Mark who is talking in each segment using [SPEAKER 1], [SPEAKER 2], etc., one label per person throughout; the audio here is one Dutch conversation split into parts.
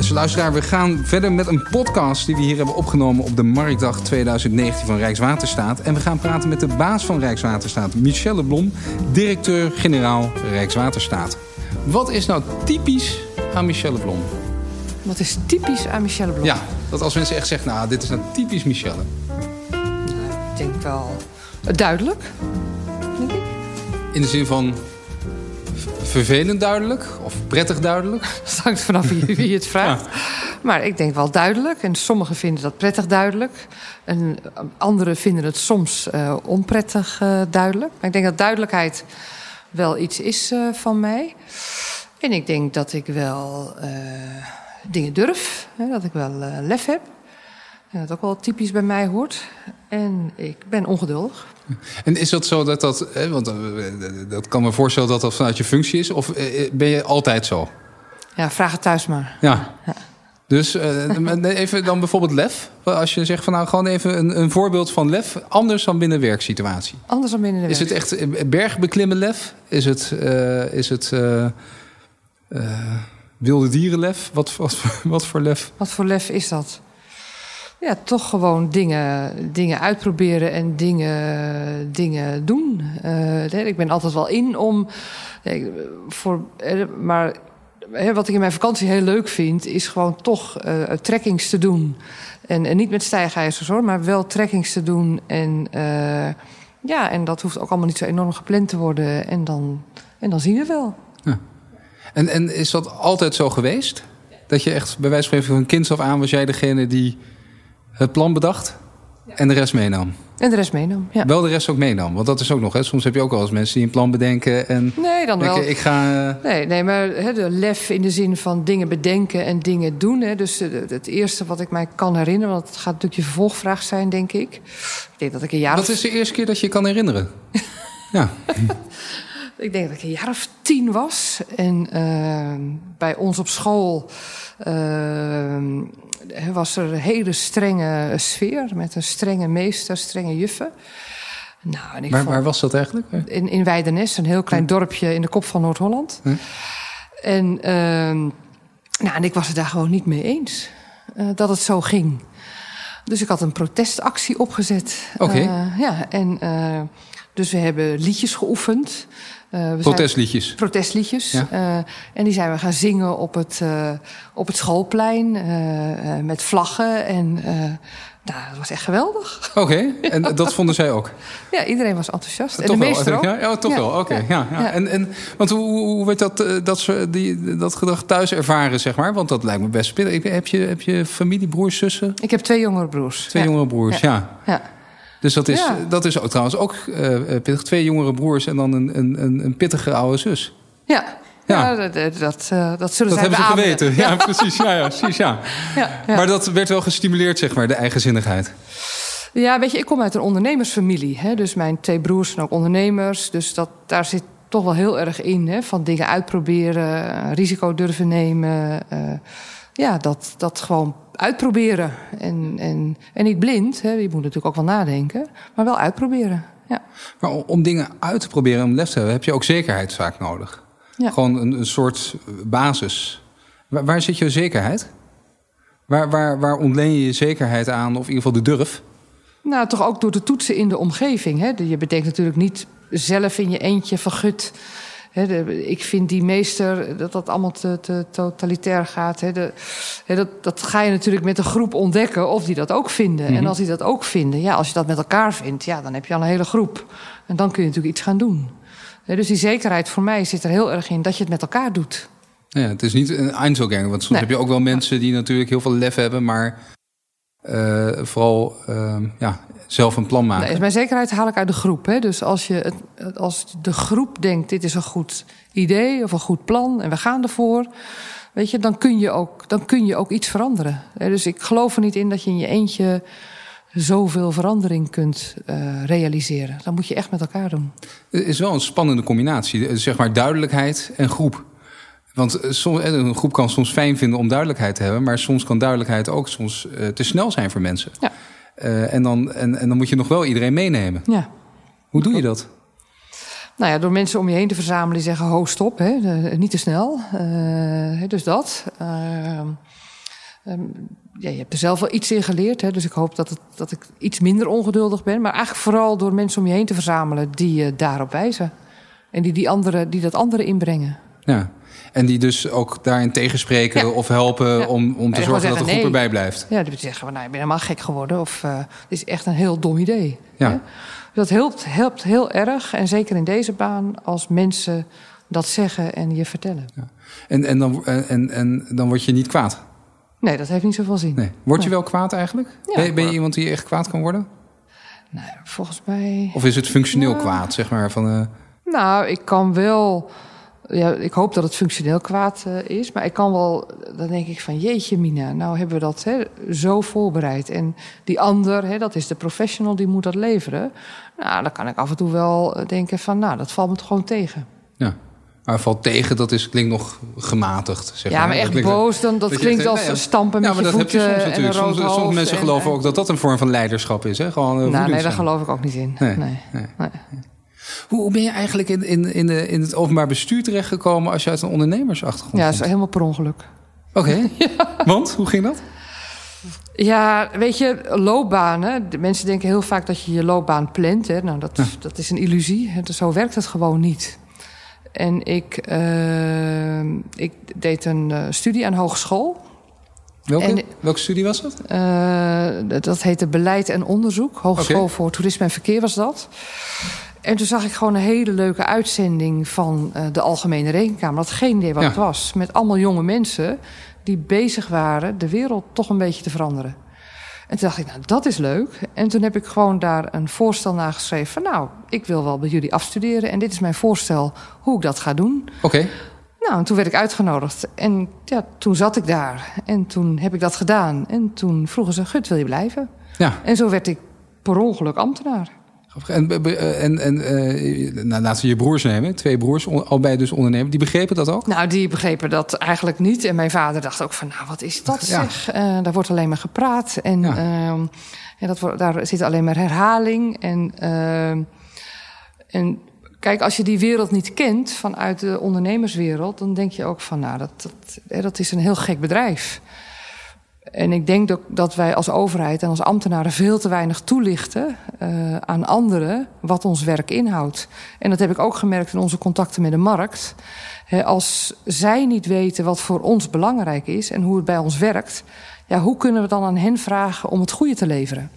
[SPEAKER 1] Beste luisteraar, we gaan verder met een podcast die we hier hebben opgenomen op de Marktdag 2019 van Rijkswaterstaat. En we gaan praten met de baas van Rijkswaterstaat, Michelle Blom, directeur-generaal Rijkswaterstaat. Wat is nou typisch aan Michelle Blom?
[SPEAKER 2] Wat is typisch aan Michelle Blom?
[SPEAKER 1] Ja, dat als mensen echt zeggen, nou, dit is nou typisch Michelle.
[SPEAKER 2] Ik denk wel duidelijk, denk ik.
[SPEAKER 1] In de zin van vervelend duidelijk of prettig duidelijk?
[SPEAKER 2] Dat hangt vanaf wie, wie het vraagt. Maar ik denk wel duidelijk. En sommigen vinden dat prettig duidelijk. En anderen vinden het soms uh, onprettig uh, duidelijk. Maar ik denk dat duidelijkheid wel iets is uh, van mij. En ik denk dat ik wel dingen durf. Hè, dat ik wel lef heb. En dat ook wel typisch bij mij hoort. En ik ben ongeduldig.
[SPEAKER 1] En is dat zo dat dat, want dat kan me voorstellen dat dat vanuit je functie is, of ben je altijd zo?
[SPEAKER 2] Ja, vraag het thuis maar.
[SPEAKER 1] Ja. ja. Dus even dan bijvoorbeeld lef. Als je zegt van nou gewoon even een, een voorbeeld van lef, anders dan binnen werksituatie.
[SPEAKER 2] Anders dan binnen de
[SPEAKER 1] Is het echt bergbeklimmen lef? Is het, uh, is het uh, wilde dierenlef? Wat, wat, wat voor lef?
[SPEAKER 2] Wat voor lef is dat? Ja, toch gewoon dingen, dingen uitproberen en dingen, dingen doen. Uh, ik ben altijd wel in om. Voor, maar wat ik in mijn vakantie heel leuk vind, is gewoon toch uh, trekkings te doen. En, en, niet met stijgijzers hoor, maar wel trekkings te doen. En, ja, en dat hoeft ook allemaal niet zo enorm gepland te worden. En dan, en dan zien we wel. Ja.
[SPEAKER 1] En, en is dat altijd zo geweest? Dat je echt, bij wijze van spreken, van kind af aan was jij degene die het plan bedacht en de rest meenam.
[SPEAKER 2] En de rest meenam, ja.
[SPEAKER 1] Wel de rest ook meenam, want dat is ook nog. Hè. Soms heb je ook wel eens mensen die een plan bedenken en...
[SPEAKER 2] Nee, dan wel.
[SPEAKER 1] Ik ga...
[SPEAKER 2] Uh... Nee, nee, maar hè, de lef in de zin van dingen bedenken en dingen doen. Hè. Dus het eerste wat ik mij kan herinneren... want het gaat natuurlijk je vervolgvraag zijn, denk ik. Ik denk dat ik een jaar
[SPEAKER 1] Wat is de eerste keer dat je je kan herinneren? ja.
[SPEAKER 2] ik denk dat ik een jaar of tien was. En uh, bij ons op school... Uh, was er een hele strenge sfeer met een strenge meester, strenge juffen.
[SPEAKER 1] Nou, en ik waar, vond, waar was dat eigenlijk?
[SPEAKER 2] In, in Weidenes, een heel klein dorpje in de kop van Noord-Holland. En, uh, nou, en ik was het daar gewoon niet mee eens uh, dat het zo ging. Dus ik had een protestactie opgezet.
[SPEAKER 1] Oké. Okay. Uh,
[SPEAKER 2] ja, en uh, dus we hebben liedjes geoefend.
[SPEAKER 1] Uh, protestliedjes.
[SPEAKER 2] Zijn, protestliedjes. Ja. Uh, en die zijn we gaan zingen op het, uh, op het schoolplein met vlaggen. En nou, dat was echt geweldig.
[SPEAKER 1] Oké, okay. en dat vonden zij ook?
[SPEAKER 2] Ja, iedereen was enthousiast.
[SPEAKER 1] Toch
[SPEAKER 2] en de meester
[SPEAKER 1] ook? Ja, ja toch wel, oké. Okay. Ja. Ja, En, en, want hoe, hoe werd dat, dat, die, dat gedrag thuis ervaren, zeg maar? Want dat lijkt me best pittig. Heb je, heb je familie, broers, zussen?
[SPEAKER 2] Ik heb twee jongere broers.
[SPEAKER 1] Twee jongere broers, ja. ja. Dus dat is, ja. dat is ook, trouwens ook uh, pittig. Twee jongere broers en dan een, een, een pittige oude zus.
[SPEAKER 2] Ja, ja, ja dat, dat, dat zullen
[SPEAKER 1] dat
[SPEAKER 2] hebben
[SPEAKER 1] ze geweten. Ja, precies. Ja, ja, precies ja. Ja, ja. Maar dat werd wel gestimuleerd, zeg maar, de eigenzinnigheid.
[SPEAKER 2] Ja, weet je, ik kom uit een ondernemersfamilie. Hè? Dus mijn twee broers zijn ook ondernemers. Dus dat, daar zit toch wel heel erg in. Hè? Van dingen uitproberen, risico durven nemen. Uh, ja, dat, dat gewoon uitproberen. En, en, en niet blind, hè, je moet natuurlijk ook wel nadenken, maar wel uitproberen. Ja.
[SPEAKER 1] Maar om dingen uit te proberen, om les te hebben, heb je ook zekerheid vaak nodig. Ja. Gewoon een, een soort basis. Waar, waar, zit je zekerheid? Waar, waar, waar ontleen je je zekerheid aan, of in ieder geval de durf?
[SPEAKER 2] Nou, toch ook door de toetsen in de omgeving. Hè? Je bedenkt natuurlijk niet zelf in je eentje vergut He, de, ik vind die meester, dat dat allemaal te, te totalitair gaat. He, de, he, dat, dat ga je natuurlijk met een groep ontdekken of die dat ook vinden. Mm -hmm. En als die dat ook vinden, ja, als je dat met elkaar vindt, ja, dan heb je al een hele groep. En dan kun je natuurlijk iets gaan doen. dus die zekerheid voor mij zit er heel erg in dat je het met elkaar doet.
[SPEAKER 1] Ja, het is niet een Einzelgang. Want soms nee. heb je ook wel mensen die natuurlijk heel veel lef hebben, maar uh, vooral uh, ja, zelf een plan maken.
[SPEAKER 2] Nee, mijn zekerheid haal ik uit de groep. Hè? Dus als, je het, als de groep denkt: dit is een goed idee of een goed plan en we gaan ervoor. Weet je, dan kun je ook, dan kun je ook iets veranderen. Dus ik geloof er niet in dat je in je eentje zoveel verandering kunt uh, realiseren. Dat moet je echt met elkaar doen.
[SPEAKER 1] Het is wel een spannende combinatie. Zeg maar duidelijkheid en groep. Want een groep kan soms fijn vinden om duidelijkheid te hebben, maar soms kan duidelijkheid ook soms uh, te snel zijn voor mensen. Ja. Uh, en, dan, en, en dan moet je nog wel iedereen meenemen.
[SPEAKER 2] Ja.
[SPEAKER 1] Hoe doe je dat?
[SPEAKER 2] Nou ja, door mensen om je heen te verzamelen die zeggen: ho, stop, hè, niet te snel. Uh, dus dat. Ehm, ja, je hebt er zelf wel iets in geleerd. Hè, dus ik hoop dat, het, dat ik iets minder ongeduldig ben. Maar eigenlijk vooral door mensen om je heen te verzamelen die je daarop wijzen. En die, die, andere, die dat andere inbrengen.
[SPEAKER 1] Ja. En die dus ook daarin tegenspreken of helpen om, om te zorgen dat de groep erbij blijft.
[SPEAKER 2] Ja, die zeggen nou, je bent helemaal gek geworden. Of uh, dit is echt een heel dom idee. Ja. Dat helpt, helpt heel erg. En zeker in deze baan als mensen dat zeggen en je vertellen. Ja.
[SPEAKER 1] En, en, dan, en, en dan word je niet kwaad?
[SPEAKER 2] Nee, dat heeft niet zoveel zin. Nee.
[SPEAKER 1] Word je wel kwaad eigenlijk? ben, ben, je iemand die echt kwaad kan worden?
[SPEAKER 2] Nou, volgens mij...
[SPEAKER 1] Of is het functioneel kwaad, zeg maar? Van, uh...
[SPEAKER 2] Nou, ik kan wel ja, ik hoop dat het functioneel kwaad uh, is. Maar ik kan wel, dan denk ik van jeetje Mina, nou hebben we dat hè, zo voorbereid. En die ander, hè, dat is de professional, die moet dat leveren. Nou, dan kan ik af en toe wel eh, denken van, nou, dat valt me toch gewoon tegen.
[SPEAKER 1] Ja. Maar valt tegen, dat is, klinkt nog gematigd. Zeg
[SPEAKER 2] ja, maar, maar echt boos, dan, dat, klinkt als nee, stampen met ja, maar dat heb je soms natuurlijk. Soms,
[SPEAKER 1] sommige mensen geloven ook dat dat een vorm van leiderschap is. Hè? Gewoon,
[SPEAKER 2] nou, nee, daar geloof ik ook niet in. nee. nee. nee.
[SPEAKER 1] Hoe ben je eigenlijk in, in, in, de, in het openbaar bestuur terechtgekomen als je uit een ondernemersachtergrond
[SPEAKER 2] Ja,
[SPEAKER 1] dat
[SPEAKER 2] is helemaal per ongeluk.
[SPEAKER 1] Oké, want hoe ging dat?
[SPEAKER 2] Ja, weet je, loopbanen. De mensen denken heel vaak dat je je loopbaan plant. Hè. Nou, dat, dat is een illusie. Zo werkt het gewoon niet. En ik, uh, ik deed een uh, studie aan hogeschool.
[SPEAKER 1] Welke, en, welke studie was dat?
[SPEAKER 2] Uh, dat heette Beleid en Onderzoek. Hogeschool okay. voor Toerisme en Verkeer was dat. En toen zag ik gewoon een hele leuke uitzending van uh, de Algemene Rekenkamer. Dat geen idee wat ja. het was. Met allemaal jonge mensen die bezig waren de wereld toch een beetje te veranderen. En toen dacht ik, nou, dat is leuk. En toen heb ik gewoon daar een voorstel naar geschreven van... nou, ik wil wel bij jullie afstuderen... en dit is mijn voorstel hoe ik dat ga doen.
[SPEAKER 1] Oké. Okay.
[SPEAKER 2] Nou, en toen werd ik uitgenodigd. En ja, toen zat ik daar. En toen heb ik dat gedaan. En toen vroegen ze, Gut, wil je blijven? Ja. En zo werd ik per ongeluk ambtenaar.
[SPEAKER 1] En, en, en uh, nou, laten we je broers nemen, twee broers, allebei dus ondernemen. Die begrepen dat ook?
[SPEAKER 2] Nou, die begrepen dat eigenlijk niet. En mijn vader dacht ook van, nou, wat is dat ja. zeg? Uh, daar wordt alleen maar gepraat. En ja. uh, ja, dat wordt, daar zit alleen maar herhaling. En, ehm, en kijk, als je die wereld niet kent vanuit de ondernemerswereld... dan denk je ook van, nou, dat, dat, dat is een heel gek bedrijf. En ik denk dat, dat wij als overheid en als ambtenaren veel te weinig toelichten uh, aan anderen wat ons werk inhoudt. En dat heb ik ook gemerkt in onze contacten met de markt. He, als zij niet weten wat voor ons belangrijk is en hoe het bij ons werkt, ja, hoe kunnen we dan aan hen vragen om het goede te leveren?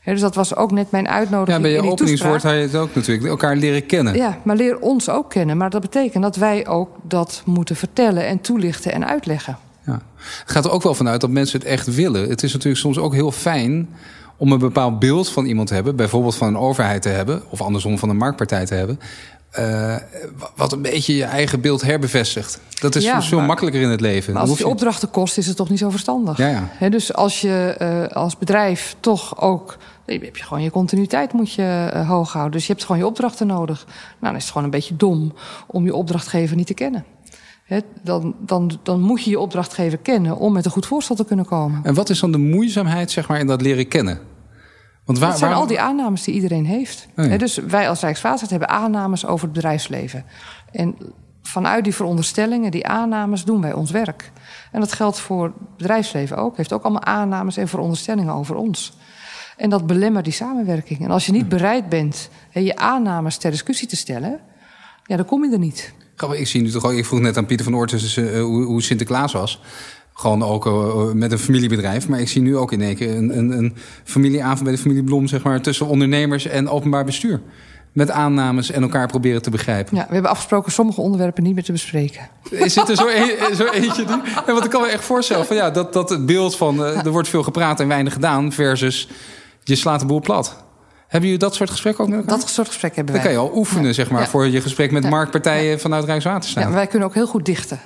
[SPEAKER 2] He, dus dat was ook net mijn uitnodiging.
[SPEAKER 1] Ja, bij je openingswoord had je het ook natuurlijk. Elkaar leren kennen.
[SPEAKER 2] Ja, maar leer ons ook kennen. Maar dat betekent dat wij ook dat moeten vertellen en toelichten en uitleggen.
[SPEAKER 1] Ja. Het gaat er ook wel vanuit dat mensen het echt willen. Het is natuurlijk soms ook heel fijn om een bepaald beeld van iemand te hebben, bijvoorbeeld van een overheid te hebben, of andersom van een marktpartij te hebben. Uh, wat een beetje je eigen beeld herbevestigt. Dat is ja, veel maar, makkelijker in het leven.
[SPEAKER 2] als het je opdrachten kost, is het toch niet zo verstandig. Ja, ja. He, dus als je uh, als bedrijf toch ook. Heb je gewoon je continuïteit moet je uh, hoog houden. Dus je hebt gewoon je opdrachten nodig. Nou, dan is het gewoon een beetje dom om je opdrachtgever niet te kennen dan, dan, dan moet je je opdrachtgever kennen om met een goed voorstel te kunnen komen.
[SPEAKER 1] En wat is dan de moeizaamheid zeg maar, in dat leren kennen?
[SPEAKER 2] Want waar, dat zijn al die aannames die iedereen heeft. Oh dus wij als Rijkswaterstaat hebben aannames over het bedrijfsleven. En vanuit die veronderstellingen, die aannames, doen wij ons werk. En dat geldt voor het bedrijfsleven ook. Heeft ook allemaal aannames en veronderstellingen over ons. En dat belemmert die samenwerking. En als je niet bereid bent je aannames ter discussie te stellen, ja, dan kom je er niet.
[SPEAKER 1] Ik zie nu toch ook, ik vroeg net aan Pieter van Oort dus, uh, hoe, hoe Sinterklaas was. Gewoon ook uh, met een familiebedrijf. Maar ik zie nu ook in één keer een, een, een familieavond bij de familie Blom, zeg maar, tussen ondernemers en openbaar bestuur. Met aannames en elkaar proberen te begrijpen.
[SPEAKER 2] Ja, we hebben afgesproken sommige onderwerpen niet meer te bespreken.
[SPEAKER 1] Is het er zo, een, zo eentje die? Ja, want ik kan me echt voorstellen van ja, dat, dat het beeld van uh, er wordt veel gepraat en weinig gedaan versus je slaat de boel plat. Hebben jullie dat soort gesprekken ook met elkaar?
[SPEAKER 2] Dat soort gesprekken hebben wij.
[SPEAKER 1] Dan kan je al oefenen, zeg maar, voor je gesprek met marktpartijen vanuit Rijkswaterstaat.
[SPEAKER 2] Ja, wij kunnen ook heel goed dichten.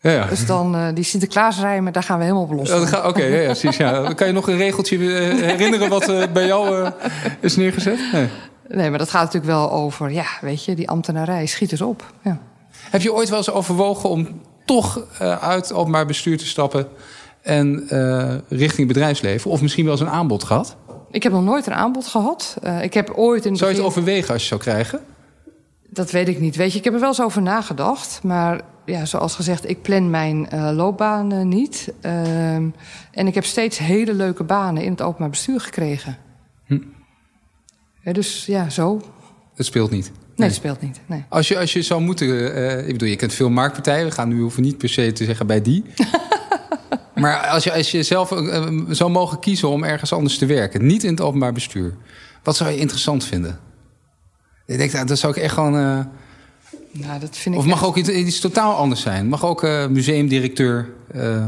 [SPEAKER 2] Ja, ja. Dus dan uh, die Sinterklaasrijmen, daar gaan we helemaal op los.
[SPEAKER 1] Oké, okay, ja, precies. Ja. Kan je nog een regeltje uh, herinneren wat uh, bij jou is neergezet?
[SPEAKER 2] Nee. nee, maar dat gaat natuurlijk wel over, ja, weet je, die ambtenarij, schiet eens op. Ja.
[SPEAKER 1] Heb je ooit wel eens overwogen om toch uit openbaar bestuur te stappen en richting bedrijfsleven? Of misschien wel eens een aanbod gehad?
[SPEAKER 2] Ik heb nog nooit een aanbod gehad. Uh, ik heb ooit in
[SPEAKER 1] Zou je het overwegen als je zou krijgen?
[SPEAKER 2] Dat weet ik niet. Weet je, ik heb er wel eens over nagedacht. Maar ja, zoals gezegd, ik plan mijn uh, loopbaan niet. Ehm, en ik heb steeds hele leuke banen in het openbaar bestuur gekregen. Hm. dus ja, zo.
[SPEAKER 1] Het speelt niet.
[SPEAKER 2] Nee, het speelt niet. Nee.
[SPEAKER 1] Als, je, als je zou moeten. Uh, ik bedoel, je kent veel marktpartijen. We gaan nu hoeven niet per se te zeggen bij die. maar als je, als je zelf zou mogen kiezen om ergens anders te werken, niet in het openbaar bestuur, wat zou je interessant vinden? Ik denk, nou, dat zou ik echt gewoon. Uh...
[SPEAKER 2] Nou, dat vind ik
[SPEAKER 1] of mag ook iets, iets, totaal anders zijn? Mag ook uh, museumdirecteur. Uh...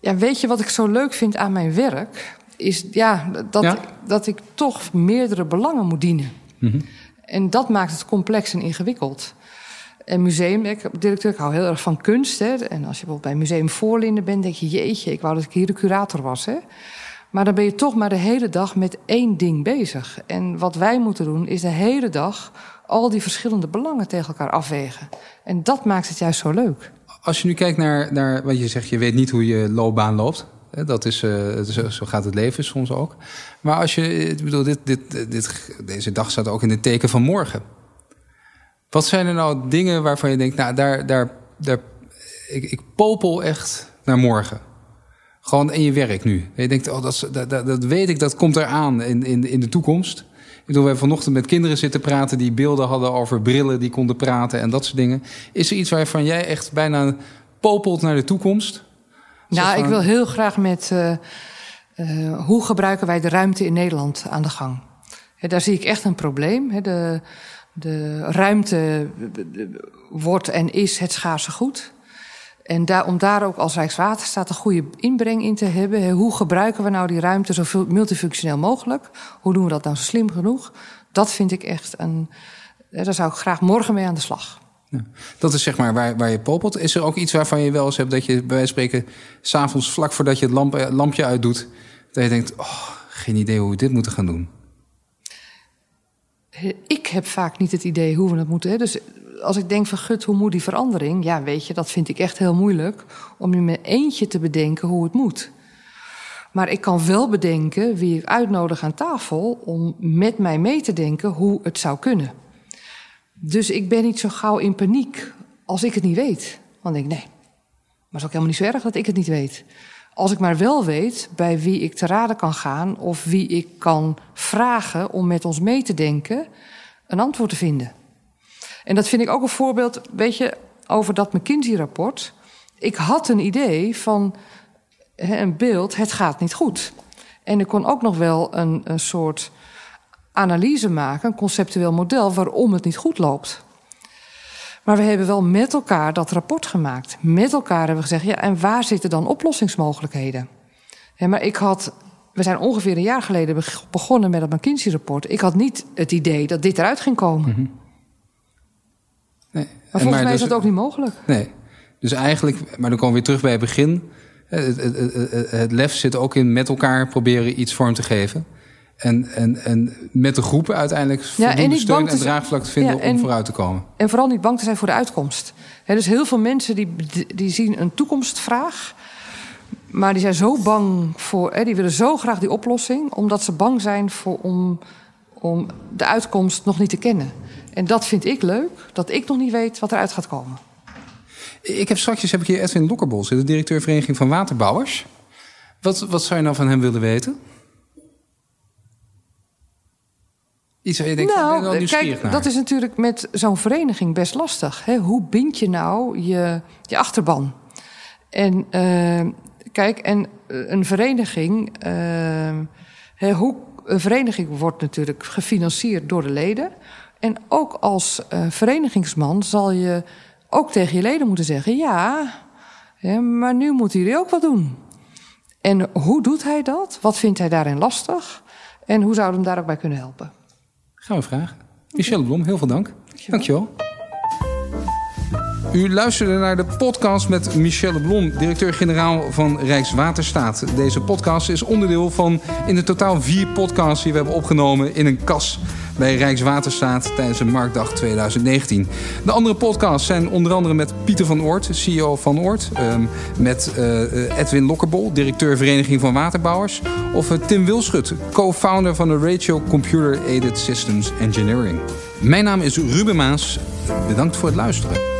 [SPEAKER 2] Ja, weet je wat ik zo leuk vind aan mijn werk? Is ja, dat, ja? Dat ik toch meerdere belangen moet dienen. Mm -hmm. En dat maakt het complex en ingewikkeld. En museumdirecteur, ik hou heel erg van kunst. Hè? En als je bijvoorbeeld bij Museum Voorlinden bent, denk je... jeetje, ik wou dat ik hier de curator was. Hè? Maar dan ben je toch maar de hele dag met één ding bezig. En wat wij moeten doen, is de hele dag al die verschillende belangen tegen elkaar afwegen. En dat maakt het juist zo leuk.
[SPEAKER 1] Als je nu kijkt naar, naar wat je zegt, je weet niet hoe je loopbaan loopt. Dat is, uh, zo gaat het leven soms ook. Maar als je, ik bedoel, dit, dit, dit, deze dag staat ook in het teken van morgen. Wat zijn er nou dingen waarvan je denkt, nou, daar, daar, daar, ik, ik popel echt naar morgen? Gewoon in je werk nu. Je denkt, oh, dat, dat, dat weet ik, dat komt eraan in, in, in de toekomst. Ik bedoel, we hebben vanochtend met kinderen zitten praten die beelden hadden over brillen die konden praten en dat soort dingen. Is er iets waarvan jij echt bijna popelt naar de toekomst?
[SPEAKER 2] Nou, ik wil heel graag met uh, uh, hoe gebruiken wij de ruimte in Nederland aan de gang. daar zie ik echt een probleem. de, de ruimte wordt en is het schaarse goed. En om daar ook als Rijkswaterstaat een goede inbreng in te hebben. Hoe gebruiken we nou die ruimte zo multifunctioneel mogelijk? Hoe doen we dat nou slim genoeg? Dat vind ik echt een. Daar zou ik graag morgen mee aan de slag.
[SPEAKER 1] Dat is zeg maar waar, waar je popelt. Is er ook iets waarvan je wel eens hebt dat je bij wijze van spreken... s'avonds vlak voordat je het lamp, lampje uitdoet... dat je denkt, oh, geen idee hoe we dit moeten gaan doen?
[SPEAKER 2] Ik heb vaak niet het idee hoe we dat moeten. Dus als ik denk van gut, hoe moet die verandering? Ja, weet je, dat vind ik echt heel moeilijk om in mijn eentje te bedenken hoe het moet. Maar ik kan wel bedenken wie ik uitnodig aan tafel om met mij mee te denken hoe het zou kunnen. Dus ik ben niet zo gauw in paniek als ik het niet weet. Ik denk, nee, maar het is ook helemaal niet zo erg dat ik het niet weet. Als ik maar wel weet bij wie ik te raden kan gaan of wie ik kan vragen om met ons mee te denken, een antwoord te vinden. En dat vind ik ook een voorbeeld, weet je, over dat McKinsey-rapport. Ik had een idee van een beeld, het gaat niet goed. En ik kon ook nog wel een, een soort analyse maken, een conceptueel model waarom het niet goed loopt. Maar we hebben wel met elkaar dat rapport gemaakt. Met elkaar hebben we gezegd, ja, en waar zitten dan oplossingsmogelijkheden? Ja, maar ik had, we zijn ongeveer een jaar geleden begonnen met het McKinsey-rapport. Ik had niet het idee dat dit eruit ging komen. Mm -hmm.
[SPEAKER 1] Nee.
[SPEAKER 2] Maar volgens mij is dus, dat ook niet mogelijk.
[SPEAKER 1] Nee. Dus eigenlijk, maar dan komen we weer terug bij het begin. Het, het, het, het, lef zit ook in met elkaar proberen iets vorm te geven. En, en, en met de groepen uiteindelijk ja, en steun en draagvlak te vinden om vooruit te komen.
[SPEAKER 2] En vooral niet bang te zijn voor de uitkomst. He, dus heel veel mensen die, die zien een toekomstvraag... maar die zijn zo bang voor... He, die willen zo graag die oplossing... omdat ze bang zijn voor, om, om de uitkomst nog niet te kennen. En dat vind ik leuk, dat ik nog niet weet wat eruit gaat komen.
[SPEAKER 1] Ik heb straks heb ik hier Edwin Lokkerbol, de directeur Vereniging van Waterbouwers. Wat, wat zou je nou van hem willen weten? Iets waar je denkt, nou, wel kijk,
[SPEAKER 2] naar. dat is natuurlijk met zo'n vereniging best lastig. Hè? Hoe bind je nou je, je achterban? En uh, kijk, en een vereniging, uh, hoe, een vereniging wordt natuurlijk gefinancierd door de leden. En ook als uh, verenigingsman zal je ook tegen je leden moeten zeggen: ja, maar nu moeten jullie ook wat doen. En hoe doet hij dat? Wat vindt hij daarin lastig? En hoe zouden we hem daar ook bij kunnen helpen?
[SPEAKER 1] Gaan we vragen. Michelle Blom, heel veel dank. Dankjewel. Dankjewel. U luisterde naar de podcast met Michelle Blom, directeur-generaal van Rijkswaterstaat. Deze podcast is onderdeel van in de totaal vier podcasts die we hebben opgenomen in een kas bij Rijkswaterstaat tijdens de Marktdag 2019. De andere podcasts zijn onder andere met Pieter van Oort, CEO van Oort, ehm, met uh, Edwin Lokkerbol, directeur Vereniging van Waterbouwers, of uh, Tim Wilschut, co-founder van de Ratio Computer Aided Systems Engineering. Mijn naam is Ruben Maas. Bedankt voor het luisteren.